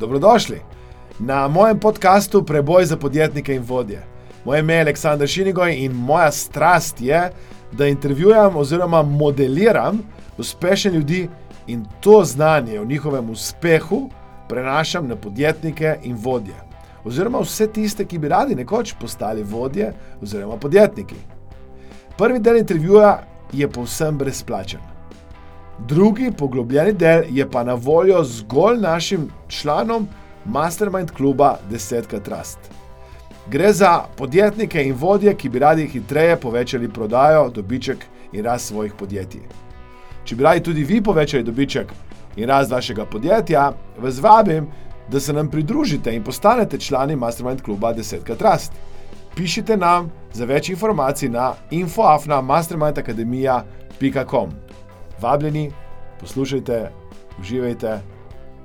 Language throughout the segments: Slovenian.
Dobrodošli na mojem podkastu Preboj za podjetnike in vodje. Moje ime je Aleksandr Šinigoj in moja strast je, da intervjujem oziroma modeliram uspešne ljudi in to znanje o njihovem uspehu prenašam na podjetnike in vodje. Oziroma vse tiste, ki bi radi nekoč postali vodje oziroma podjetniki. Prvi del intervjuja je povsem brezplačen. Drugi poglobljeni del je pa na voljo zgolj našim članom Mastermind kluba 10 Trust. Gre za podjetnike in vodje, ki bi radi hitreje povečali prodajo, dobiček in rast svojih podjetij. Če bi radi tudi vi povečali dobiček in rast vašega podjetja, vas vabim, da se nam pridružite in postanete člani Mastermind kluba 10 Trust. Pišite nam za več informacij na infoafna.mastermindacademija.com. Vabljeni, poslušajte, uživajte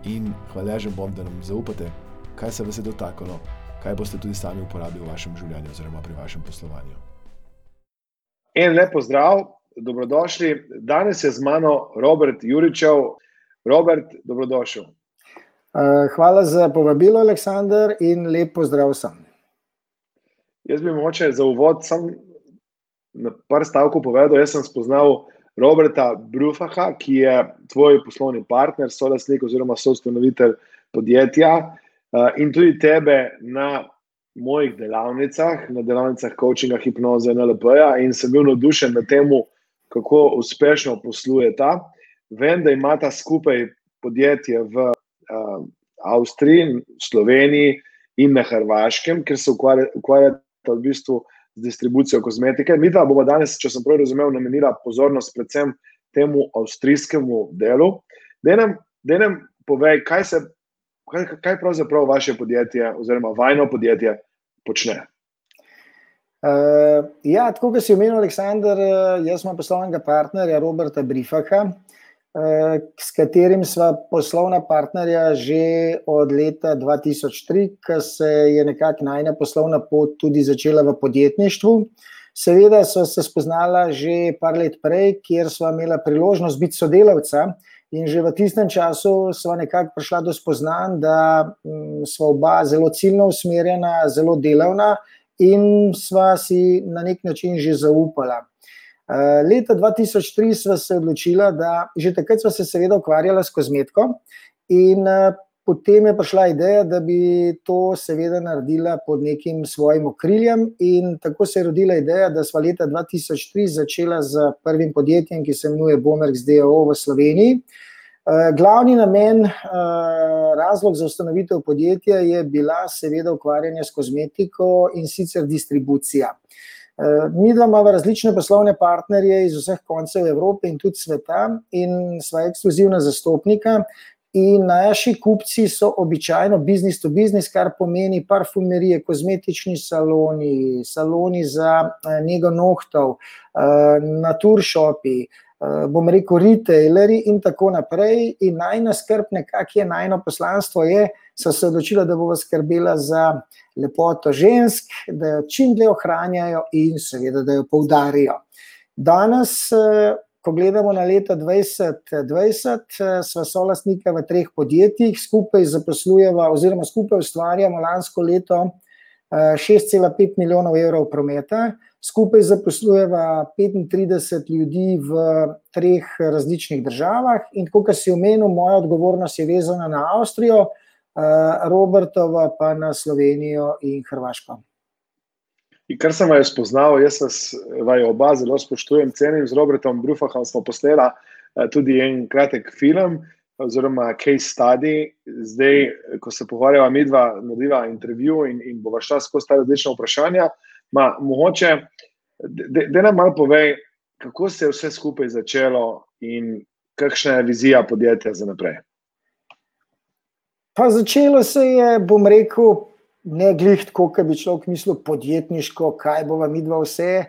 in hvaležen bom, da nam zaupate, kaj se vas je dotaknilo, kaj boste tudi sami uporabili v vašem življenju oziroma pri vašem poslovanju. En lepo zdrav, dobrodošli. Danes je z mano Robert Juričev. Robert, dobrodošel. Uh, hvala za povabilo, Aleksandr, in lepo zdrav sem. Jaz bi moče za uvod sam na par stavkov povedal. Jaz sem spoznal Roberta Brufaha, ki je tvoj poslovni partner, solasnik oziroma soustanovitelj podjetja uh, in tudi tebe na mojih delavnicah, na delavnicah coachinga, hipnoze in LP-ja in sem bil navdušen nad tem, kako uspešno poslujeta. Vem, da imata skupaj podjetje v uh, Avstriji, Sloveniji in na Hrvaškem, ker se ukvarjata v bistvu z distribucijo kozmetike. Mi pa bomo danes, če sem prav razumel, namenila pozornost predvsem temu avstrijskemu delu. Da nam, nam povej, kaj, se, kaj, kaj pravzaprav vaše podjetje oziroma vajno podjetje počne. Uh, ja, tako kot si omenil, Aleksandr, jaz imam poslovnega partnerja Roberta Brifaha, uh, s katerim sva poslovna partnerja že od leta 2003, ko se je nekako najna poslovna pot tudi začela v podjetništvu. Seveda so se spoznala že par let prej, kjer sva imela priložnost biti sodelavca. In že v tistem času smo nekako prišla do spoznanja, da smo oba zelo ciljno usmerjena, zelo delavna, in sva si na nek način že zaupala. Eh, leta 2003 sva se odločila, da že takrat sva se seveda ukvarjala s kozmetiko, in eh, potem je prišla ideja, da bi to seveda naredila pod nekim svojim okriljem, in tako se je rodila ideja, da sva leta 2003 začela z prvim podjetjem, ki se imenuje Bomerx DO v Sloveniji. Eh, glavni namen, razlog za ustanovitev podjetja je bila seveda ukvarjanje s kozmetiko in sicer distribucija. Eh, mi dva imamo različne poslovne partnerje iz vseh koncev Evrope in tudi sveta, in sva ekskluzivna zastopnika. In naši kupci so običajno business to business, kar pomeni parfumerije, kozmetični saloni, saloni za eh, nego nohtov, eh, naturshopi, bom rekel, retaileri in tako naprej. In najna skrb, nekako je najno poslanstvo, je, so se odločila, da bomo skrbela za lepoto žensk, da jo čim dlje ohranjajo in seveda, da jo poudarijo. Danes, eh, ko gledamo na leto 2020, eh, smo solastnika v treh podjetjih, skupaj zaposlujemo oziroma skupaj ustvarjamo lansko leto 6,5 eh, milijonov evrov prometa, skupaj zaposlujemo 35 ljudi v treh različnih državah in, kot si omenil, moja odgovornost je vezana na Avstrijo, Robertova pa na Slovenijo in Hrvaško. In kar sem vas spoznal, jaz vas vaju oba zelo spoštujem, cenim z Robertom Brufahom, smo posnela eh, tudi en kratek film oziroma case study. Zdaj, ko se pogovarjava mi dva, narediva intervju in, in bova šla skozi ta različna vprašanja, ma mogoče, da nam malo povej, kako se je vse skupaj začelo in kakšna je vizija podjetja za naprej. Pa začelo se je, bom rekel, ne glih tako, kot bi človek mislil, podjetniško, kaj bo vam midva vse.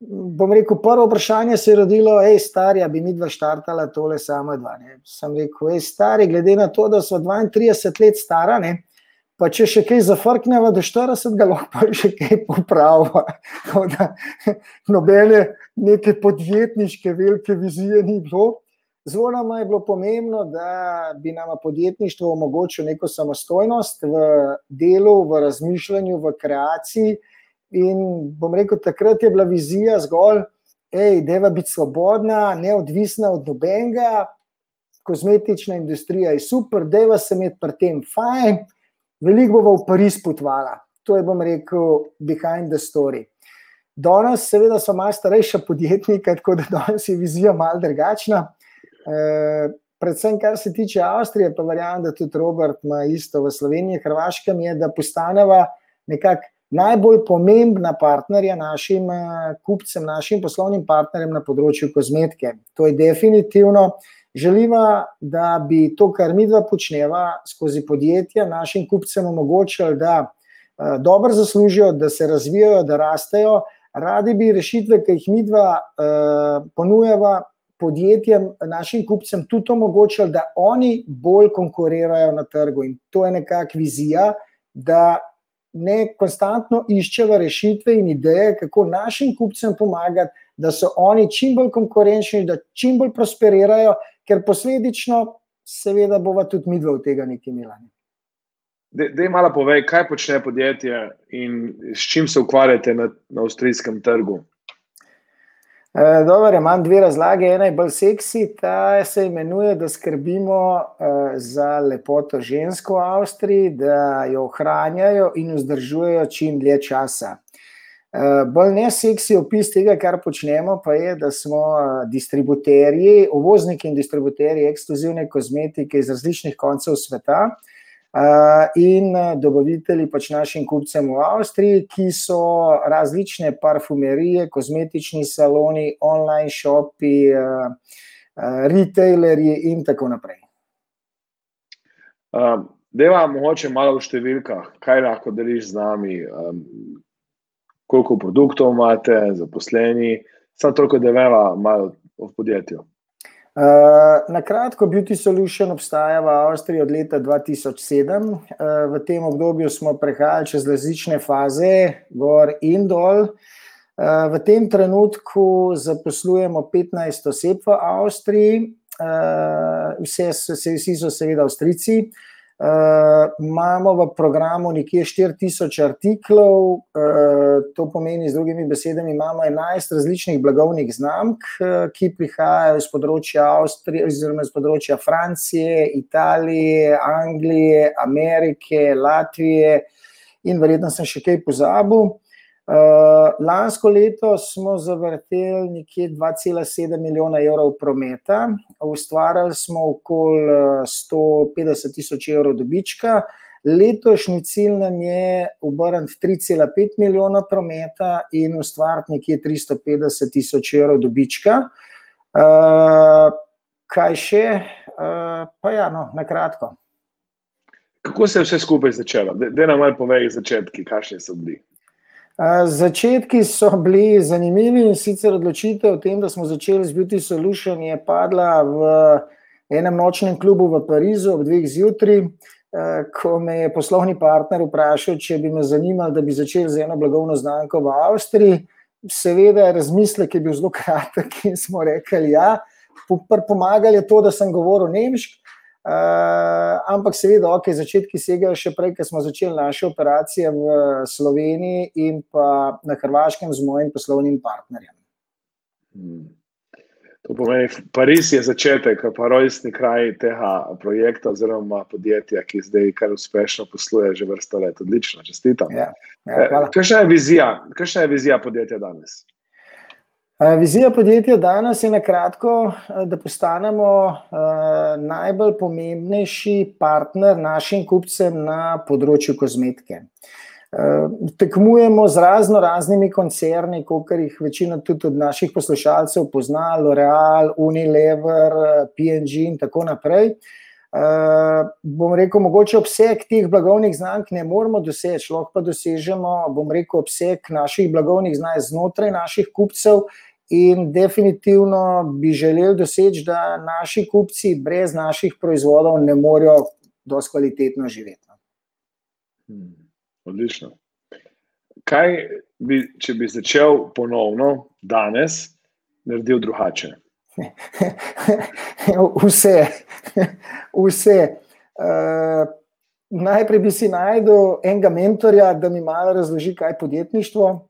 Bom rekel, prvo vprašanje se je rodilo, hej, stari, bi midva štartala tole samo dva. Ne. Sem rekel, hej, stari, glede na to, da smo 32 let stara, ne, pa če še kaj zafrkneva do 40, ga lahko še kaj popravimo. Nobene neke podjetniške velike vizije ni bilo. Zelo nam je bilo pomembno, da bi nam podjetništvo omogočilo neko samostojnost v delu, v razmišljanju, v kreaciji. In bom rekel, takrat je bila vizija zgolj, da je biti svobodna, neodvisna od nobenega, kozmetična industrija je super, da je se imeti pri tem fajn, veliko bo v Pariz potvala. To je, bom rekel, behind the story. Danes, seveda, so malo starejša podjetnika, tako da danes je vizija malo drugačna. E, predvsem, kar se tiče Avstrije, pa verjamem, da tudi Robert ima isto v Sloveniji, Hrvaškem, je, da postaneva nekako najbolj pomembna partnerja našim eh, kupcem, našim poslovnim partnerjem na področju kozmetike. To je definitivno. Želiva, da bi to, kar mi dva počneva skozi podjetja, našim kupcem omogočili, da uh, dobro zaslužijo, da se razvijajo, da rastejo. Radi bi rešitve, ki jih mi dva ponujava podjetjem, našim kupcem, tudi omogočili, da oni bolj konkurirajo na trgu. In to je nekakšna vizija, da ne konstantno iščejo rešitve in ideje, kako našim kupcem pomagati, da so oni čim bolj konkurenčni, da čim bolj prosperirajo, ker posledično, seveda, bova tudi mi dva od tega nekaj imela. Da, malo povej, kaj počne podjetje in s čim se ukvarjate na, na avstrijskem trgu. E, dobro, imam dve razlage. Ena je bolj seksi, ta se imenuje, da skrbimo uh, za lepoto žensko v Avstriji, da jo ohranjajo in vzdržujejo čim dlje časa. Uh, bolj ne seksi opis tega, kar počnemo, pa je, da smo distributerji, uvozniki in distributerji ekskluzivne kozmetike iz različnih koncev sveta. Uh, in dobavitelji pač našim kupcem v Avstriji, ki so različne parfumerije, kozmetični saloni, online shopi, retailerji in tako naprej. Uh, Deva, mogoče malo v številkah, kaj lahko deliš z nami, um, koliko produktov imate, zaposleni, samo toliko, da veva malo o podjetju. Uh, na kratko, Beauty Solution obstaja v Avstriji od leta 2007. Uh, eh, v tem obdobju smo prehajali čez različne faze, gor in dol. Uh, v tem trenutku zaposlujemo 15 oseb v Avstriji, uh, vse, vsi so seveda Avstrijci. Uh, Uh, imamo v programu nekje 4000 artiklov, uh, to pomeni, z drugimi besedami, imamo 11 različnih blagovnih znamk, uh, ki prihajajo iz področja Avstrije, oziroma iz področja Francije, Italije, Anglije, Amerike, Latvije in verjetno sem še kaj pozabil. Uh, lansko leto smo zavrteli nekje 2,7 milijona evrov prometa, ustvarjali smo okoli 150 tisoč evrov dobička. Letošnji cilj nam je obrniti 3,5 milijona prometa in ustvariti nekje 350 tisoč evrov dobička. Uh, kaj še? Uh, pa ja, no, na kratko. Kako se je vse skupaj začelo? Da nam malo povej začetki, kakšni so bili. Začetki so bili zanimivi in sicer odločitev o tem, da smo začeli z Beauty Solution, je padla v enem nočnem klubu v Parizu ob dveh zjutraj, ko me je poslovni partner vprašal, če bi me zanimalo, da bi začeli z eno blagovno znamko v Avstriji. Seveda, razmislek je bil zelo kratek in smo rekli, ja, pomagali je to, da sem govoril nemško. Uh, ampak, seveda, ok, začetki segajo še prej, ko smo začeli naše operacije v Sloveniji in pa na Hrvaškem z mojim poslovnim partnerjem. Hmm. To pomeni, Pariz je začetek, pa rojstni kraj tega projekta, oziroma podjetja, ki zdaj kar uspešno posluje že vrsto let. Odlično, čestitam. Ja, ja, eh, Kakšna je vizija, kakšna je vizija podjetja danes? Vizija podjetja danes je na kratko, da postanemo najbolj pomembnejši partner našim kupcem na področju kozmetike. Tekmujemo z razno raznimi koncerni, kot jih večina tudi od naših poslušalcev pozna, L'Oreal, Unilever, PNG in tako naprej. Uh, bom rekel, mogoče obseg teh blagovnih znamk ne moremo doseči, lahko pa dosežemo, bom rekel, obseg naših blagovnih znamk znotraj naših kupcev In definitivno bi želeli doseči, da naši kupci brez naših proizvodov ne morejo dosti kvalitetno živeti. No. Hmm, odlično. Kaj bi, če bi začel ponovno danes, naredil drugače? vse. vse. Uh, najprej bi si najdel enega mentorja, da mi malo razloži, kaj je podjetništvo.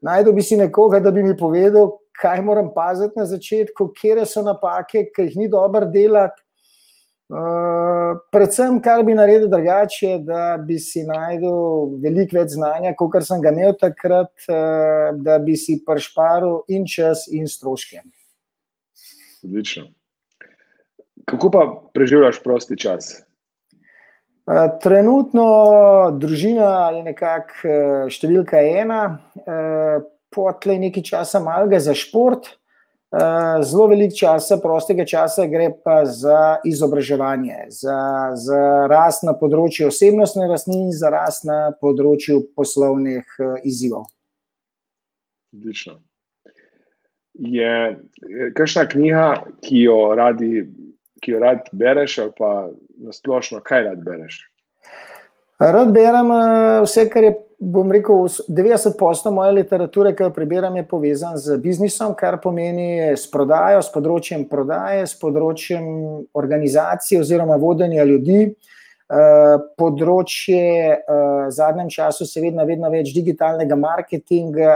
Najdel bi si nekoga, da bi mi povedal, kaj moram paziti na začetku, kje so napake, ki jih ni dobro delati. Uh, predvsem, kar bi naredil drugače, da bi si najdel veliko več znanja, kot sem ga imel takrat, uh, da bi si prešparil in čas, in stroške. Odlično. Kako pa preživljaš prosti čas? Uh, trenutno družina je nekako uh, številka ena, uh, potlej nekaj časa malega za šport. Eh, zelo veliko časa, prostega časa, gre pa za izobraževanje, za, za rast na področju osebnostne rasti in za rast na področju poslovnih uh, izzivov. Odlično. Je kakšna knjiga, ki jo radi, ki jo rad bereš, ali pa nasplošno, kaj rad bereš? Rad berem vse, kar je bom rekel, 90% moje literature, ki jo preberem, je povezan z biznisom, kar pomeni s prodajo, s področjem prodaje, s področjem organizacije oziroma vodenja ljudi. Uh, področje uh, v zadnjem času, seveda, vedno več digitalnega marketinga,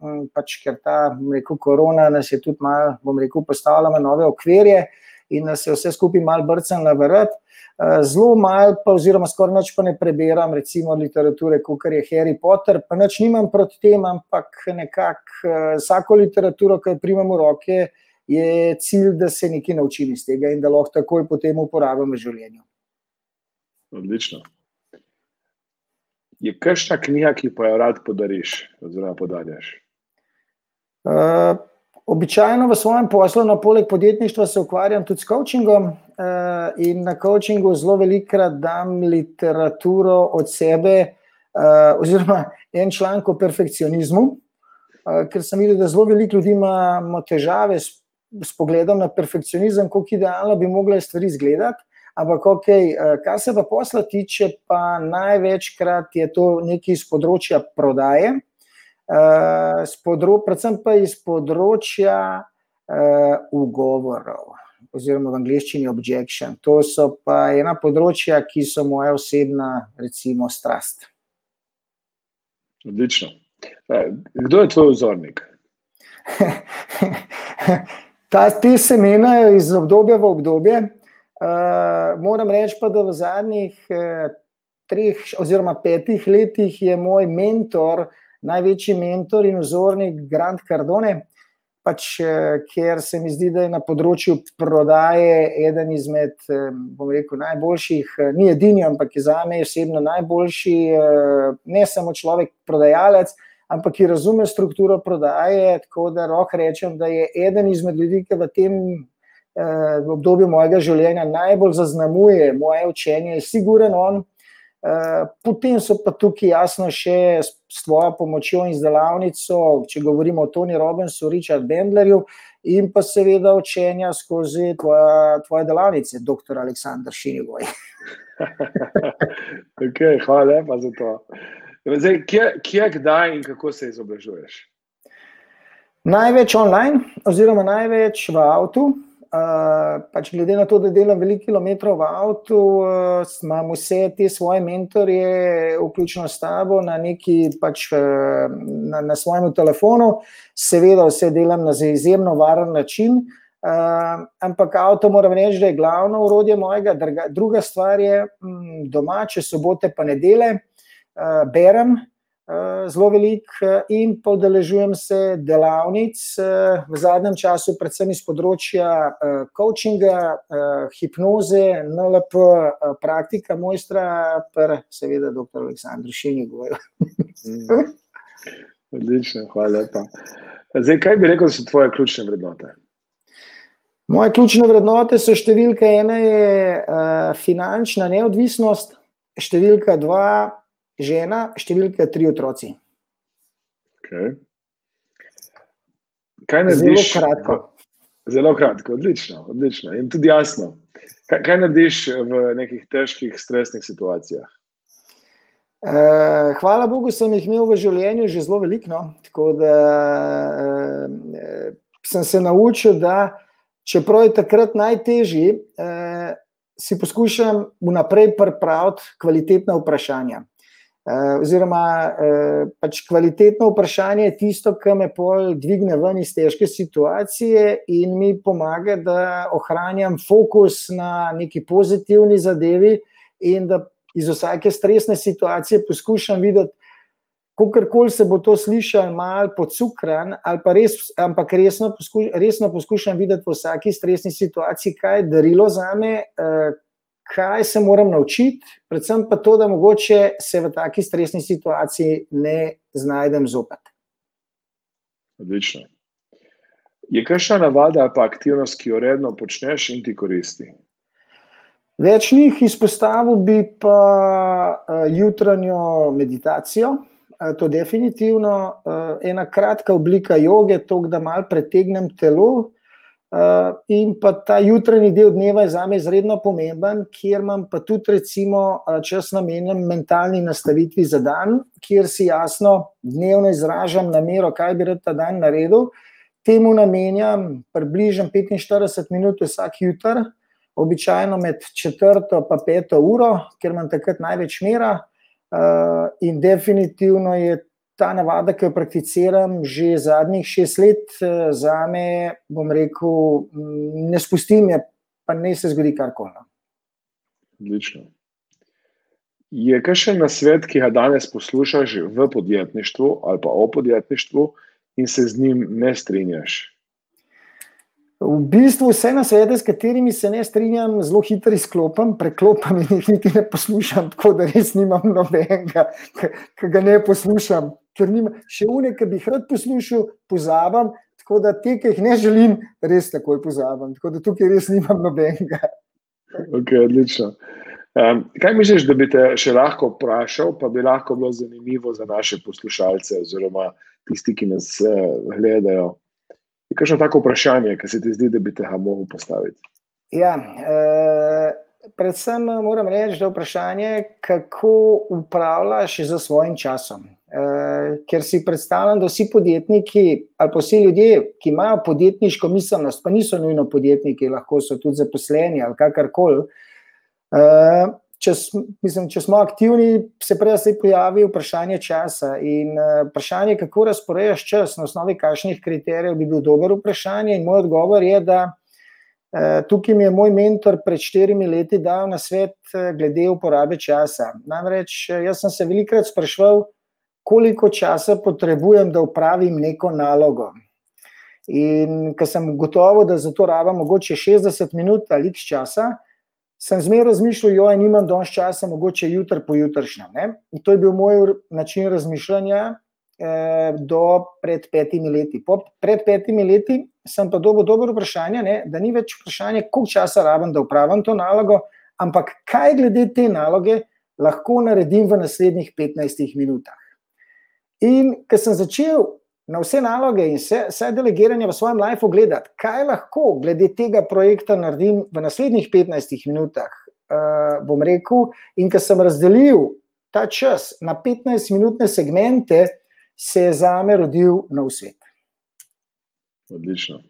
um, pač ker ta, bom rekel, korona nas je tudi malo, bom rekel, postavljala nove okvirje in nas je vse skupaj malo brcala v vrt. Eh, zelo malo, pa, oziroma skoraj noč pa ne preberem, recimo literature, kot je Harry Potter. Pa nič nimam proti tem, ampak nekako uh, vsako literaturo, ki jo primem v roke, je cilj, da se nekaj naučim iz tega in da lahko takoj potem uporabim v življenju. Odlično. Je kakšna knjiga, ki pa jo rad podariš, oziroma podarjaš? Uh, Običajno v svojem poslu, na poleg podjetništva, se ukvarjam tudi s coachingom uh, in na coachingu zelo velikokrat dam literaturo od sebe, uh, oziroma en članek o perfekcionizmu, uh, ker sem videl, da zelo veliko ljudi ima, težave s, s pogledom na perfekcionizem, kako idealno bi mogli stvari izgledati. Ampak, okay, kar se pa posla tiče, pa največkrat je to nekaj iz področja prodaje. Uh, podro, predvsem pa iz področja uh, ugovorov, oziroma v angleščini objection. To so pa ena področja, ki so moja osebna, recimo, strast. Odlično. Kdo je tvoj vzornik? Ta, te se menjajo iz obdobja v obdobje. Uh, moram reči, pa, da v zadnjih uh, treh oziroma petih letih je moj mentor uh, največji mentor in vzornik Grant Cardone, pač, eh, ker se mi zdi, da je na področju prodaje eden izmed, eh, rekel, najboljših, eh, ni edini, ampak je za me osebno najboljši, ne samo človek, prodajalec, ampak ki razume strukturo prodaje. Tako da lahko rečem, da je eden izmed ljudi, ki v tem. V obdobju mojega življenja najbolj zaznamuje moje učenje, je siguren on, potem so pa tukaj jasno še s tvojo pomočjo in z delavnico, če govorimo o Tony Robinsu, Richard Bendlerju in pa seveda učenja skozi tvoja, tvoje delavnice, dr. Aleksandr Šinjegoj. okay, hvala lepa za to. Zdaj, kje, kje, kdaj in kako se izobražuješ? Največ online, oziroma največ v avtu. Uh, pač glede na to, da delam veliko kilometrov v avtu, uh, imam vse te svoje mentorje, vključno s tabo, na neki pač uh, na, na svojem telefonu, seveda vse delam na izjemno varen način. Uh, ampak avto moram reči, da je glavno urodje mojega. Druga, stvar je m, doma, če sobote pa nedele, uh, berem, zelo velik eh, in podeležujem se delavnic eh, v zadnjem času, predvsem iz področja coachinga, hipnoze, NLP, praktika mojstra, pa seveda dr. Aleksandr Šinjegoj. Mm. Odlično, hvala lepa. Zdaj, kaj bi rekel, so tvoje ključne vrednote? Moje ključne vrednote so številka ena, je uh, finančna neodvisnost, številka dva, žena, številka tri otroci. Okay. Kaj narediš? Zelo kratko. Zelo kratko, odlično, odlično. In tudi jasno. Kaj, kaj narediš v nekih težkih, stresnih situacijah? Uh, hvala Bogu, sem jih imel v življenju že zelo veliko. No. Tako da uh, sem se naučil, da čeprav je takrat najtežji, eh, si poskušam vnaprej pripraviti kvalitetna vprašanja. Uh, oziroma, uh, pač kvalitetno vprašanje je tisto, ki me pol dvigne ven iz težke situacije in mi pomaga, da ohranjam fokus na neki pozitivni zadevi, in da iz vsake stresne situacije poskušam videti, kako koli se bo to slišalo, malo podsukran, ali pa res, ampak resno, poskuš, resno poskušam videti v vsaki stresni situaciji, kaj je darilo za me. Kaj se moram naučiti, predvsem pa to, da mogoče se v taki stresni situaciji ne znajdem zopet. Odlično. Je kakšna navada ali pa aktivnost, ki jo redno počneš in ti koristi? Več njih izpostavil bi pa uh, jutranjo meditacijo. Uh, to je definitivno uh, ena kratka oblika joge, to, da malo pretegnem telo, uh, in pa ta jutranji del dneva je za me izredno pomemben, kjer imam pa tudi, recimo, eh, čas namenjen mentalni nastavitvi za dan, kjer si jasno dnevno izražam namero, kaj bi rad ta dan naredil. Temu namenjam približno 45 minut vsak jutr, običajno med četrto in peto uro, ker imam takrat največ mera. Uh, in definitivno je ta navada, ki jo prakticiram že zadnjih šest let, eh, za me, bom rekel, mm, ne spustim je, pa ne se zgodi karkoli. No. Odlično. Je kaj še na svet, ki ga danes poslušaš v podjetništvu ali pa o podjetništvu in se z njim ne strinjaš? V bistvu vse na svetu, s katerimi se ne strinjam, zelo hitro izklopim, preklopim in jih niti ne poslušam, tako da res nimam nobenega, ki ga ne poslušam ker nima, še une, ki bi jih rad poslušal, pozabam. Tako da te, ki jih ne želim, res takoj pozabim. Tako da tukaj res nimam nobenega. Ok, odlično. Um, kaj misliš, da bi te še lahko vprašal, pa bi lahko bilo zanimivo za naše poslušalce, oziroma tisti, ki nas uh, gledajo? Je kakšno tako vprašanje, ki se ti zdi, da bi te ga lahko postaviti? Ja, uh, predvsem moram reči, da je vprašanje, kako upravljaš za svojim časom. Uh, ker si predstavljam, da vsi podjetniki ali pa vsi ljudje, ki imajo podjetniško miselnost, pa niso nujno podjetniki, lahko so tudi zaposleni ali kakorkoli. Uh, če, če smo aktivni, se prej se pojavi vprašanje časa in uh, vprašanje, kako razporejaš čas, na osnovi kakšnih kriterijev, bi bil dober vprašanje. In moj odgovor je, da uh, tukaj mi je moj mentor pred štirimi leti dal na svet uh, glede uporabe časa. Namreč, jaz sem se velikrat sprašval, koliko časa potrebujem, da upravim neko nalogo. In ker sem gotovo, da za to rabim mogoče 60 minut ali več časa, sem zmeraj razmišljal, da nimam danes časa, mogoče jutri pojutrišnjem. In to je bil moj način razmišljanja eh, do pred petimi leti. Po, pred petimi leti sem pa dobil dobro vprašanje, ne, da ni več vprašanje, koliko časa rabim, da upravim to nalogo, ampak kaj glede te naloge lahko naredim v naslednjih 15 minutah. In ker sem začel na vse naloge in vse, vse delegiranje v svojem lifeu gledati, kaj lahko glede tega projekta naredim v naslednjih 15 minutah, uh, bom rekel, in ker sem razdelil ta čas na 15-minutne segmente, se je za me rodil nov svet. Odlično.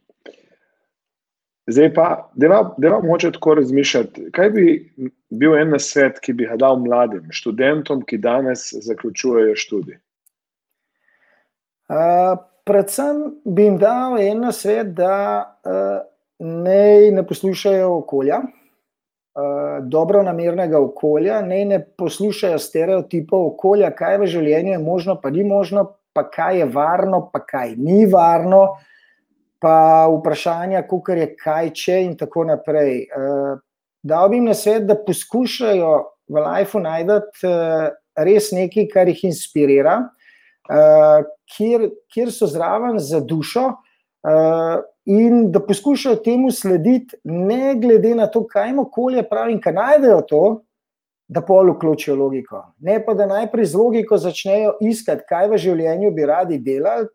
Zdaj pa, da vam hoče tako razmišljati, kaj bi bil en svet, ki bi ga dal mladim študentom, ki danes zaključujejo študij? Predvsem bi jim dal eno svet, da uh, ne, ne poslušajo okolja, uh, dobro namernega okolja, ne, ne poslušajo stereotipov okolja, kaj v življenju je možno, pa ni možno, pa kaj je varno, pa kaj ni varno, pa vprašanja, kako je kaj če in tako naprej. Uh, dal bi jim na svet, da poskušajo v lifeu najti uh, res nekaj, kar jih inspirira. Uh, kjer, kjer so zraven za dušo uh, in da poskušajo temu slediti, ne glede na to, kaj jim okolje pravi in kaj najdejo to, da pol vključijo logiko. Ne pa da najprej z logiko začnejo iskati, kaj v življenju bi radi delali,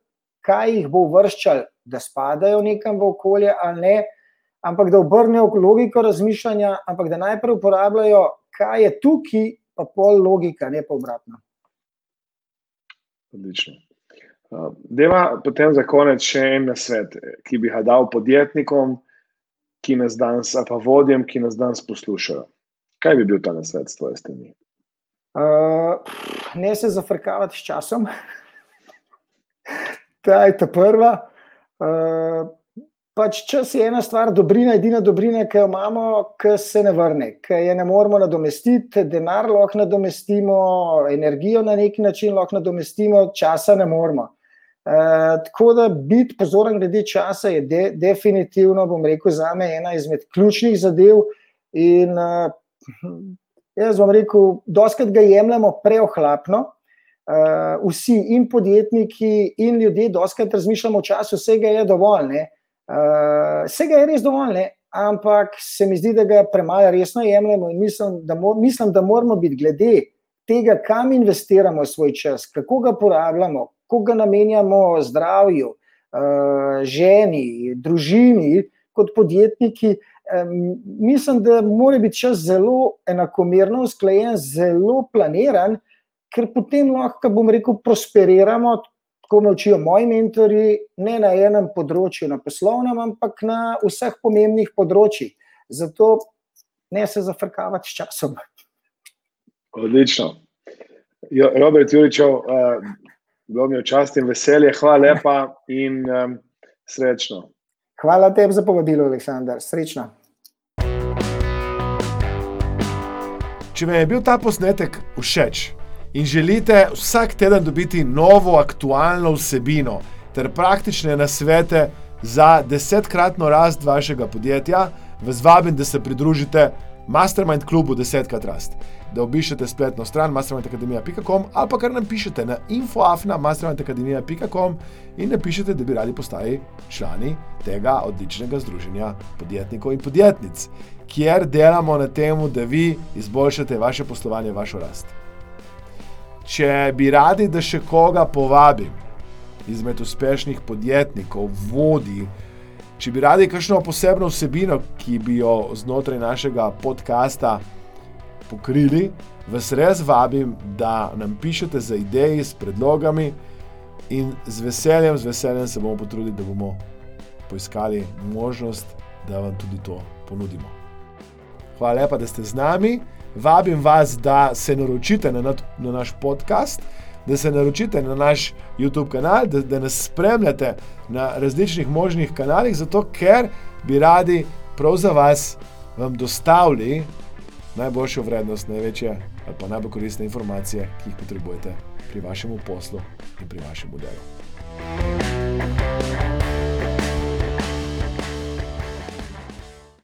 kaj jih bo vrščal, da spadajo nekam v okolje ali ne. Ampak da obrnejo logiko razmišljanja, ampak da najprej uporabljajo, kaj je tukaj, pa pol logika, ne pa obratno. Odlično. Deva potem za konec še en svet, ki bi ga dal podjetnikom, ki nas danes, pa vodjem, ki nas danes poslušajo. Kaj bi bil ta svet s tvoje strani? Uh, ne se zafrkavati s časom. ta je ta prva. Uh, pač čas je ena stvar, dobrina, edina dobrina, ki jo imamo, ki se ne vrne, ki je ne moremo nadomestiti, denar lahko nadomestimo, energijo na neki način lahko nadomestimo, časa ne moremo. Uh, tako da biti pozoren glede časa je de, definitivno, bom rekel, za me ena izmed ključnih zadev. In uh, jaz bom rekel, doskrat ga jemljemo preohlapno. Uh, vsi, in podjetniki, in ljudje, doskrat razmišljamo o času, vsega je dovolj. Uh, vsega je res dovolj, ne? ampak se mi zdi, da ga premalo resno jemljemo in mislim da, mo mislim, da moramo biti glede tega, kam investiramo svoj čas, kako ga porabljamo, kako ga namenjamo zdravju, uh, ženi, družini, kot podjetniki. Um, mislim, da mora biti čas zelo enakomerno usklajen, zelo planiran, ker potem lahko, bom rekel, prosperiramo, tako me učijo moji mentori, ne na enem področju, na poslovnem, ampak na vseh pomembnih področjih. Zato ne se zafrkavati s časom. Odlično. Jo, Robert Juričev, uh, bilo mi je čast in veselje, hvala lepa in um, srečno. Hvala tebi za povabilo, Aleksandar. Srečno. Če vam je bil ta posnetek všeč in želite vsak teden dobiti novo, aktualno vsebino ter praktične nasvete za desetkratno rast vašega podjetja, vas vabim, da se pridružite Mastermind klubu Desetkrat rast da obišete spletno stran mastermindacademija.com ali pa kar nam pišete na infoafna.mastermindacademija.com in napišete, da bi radi postali člani tega odličnega združenja podjetnikov in podjetnic, kjer delamo na tem, da vi izboljšate vaše poslovanje, vašo rast. Če bi radi, da še koga povabim izmed uspešnih podjetnikov, vodi, če bi radi kakšno posebno vsebino, ki bi jo znotraj našega podcasta pokrili, vas res vabim, da nam pišete za ideje s predlogami in z veseljem, z veseljem se bomo potrudili, da bomo poiskali možnost, da vam tudi to ponudimo. Hvala lepa, da ste z nami. Vabim vas, da se naročite na, na naš podcast, da se naročite na naš YouTube kanal, da, da nas spremljate na različnih možnih kanalih, zato ker bi radi prav za vas vam dostavili najboljšo vrednost, največje ali pa najbolj koristne informacije, ki jih potrebujete pri vašem poslu in pri vašem delu.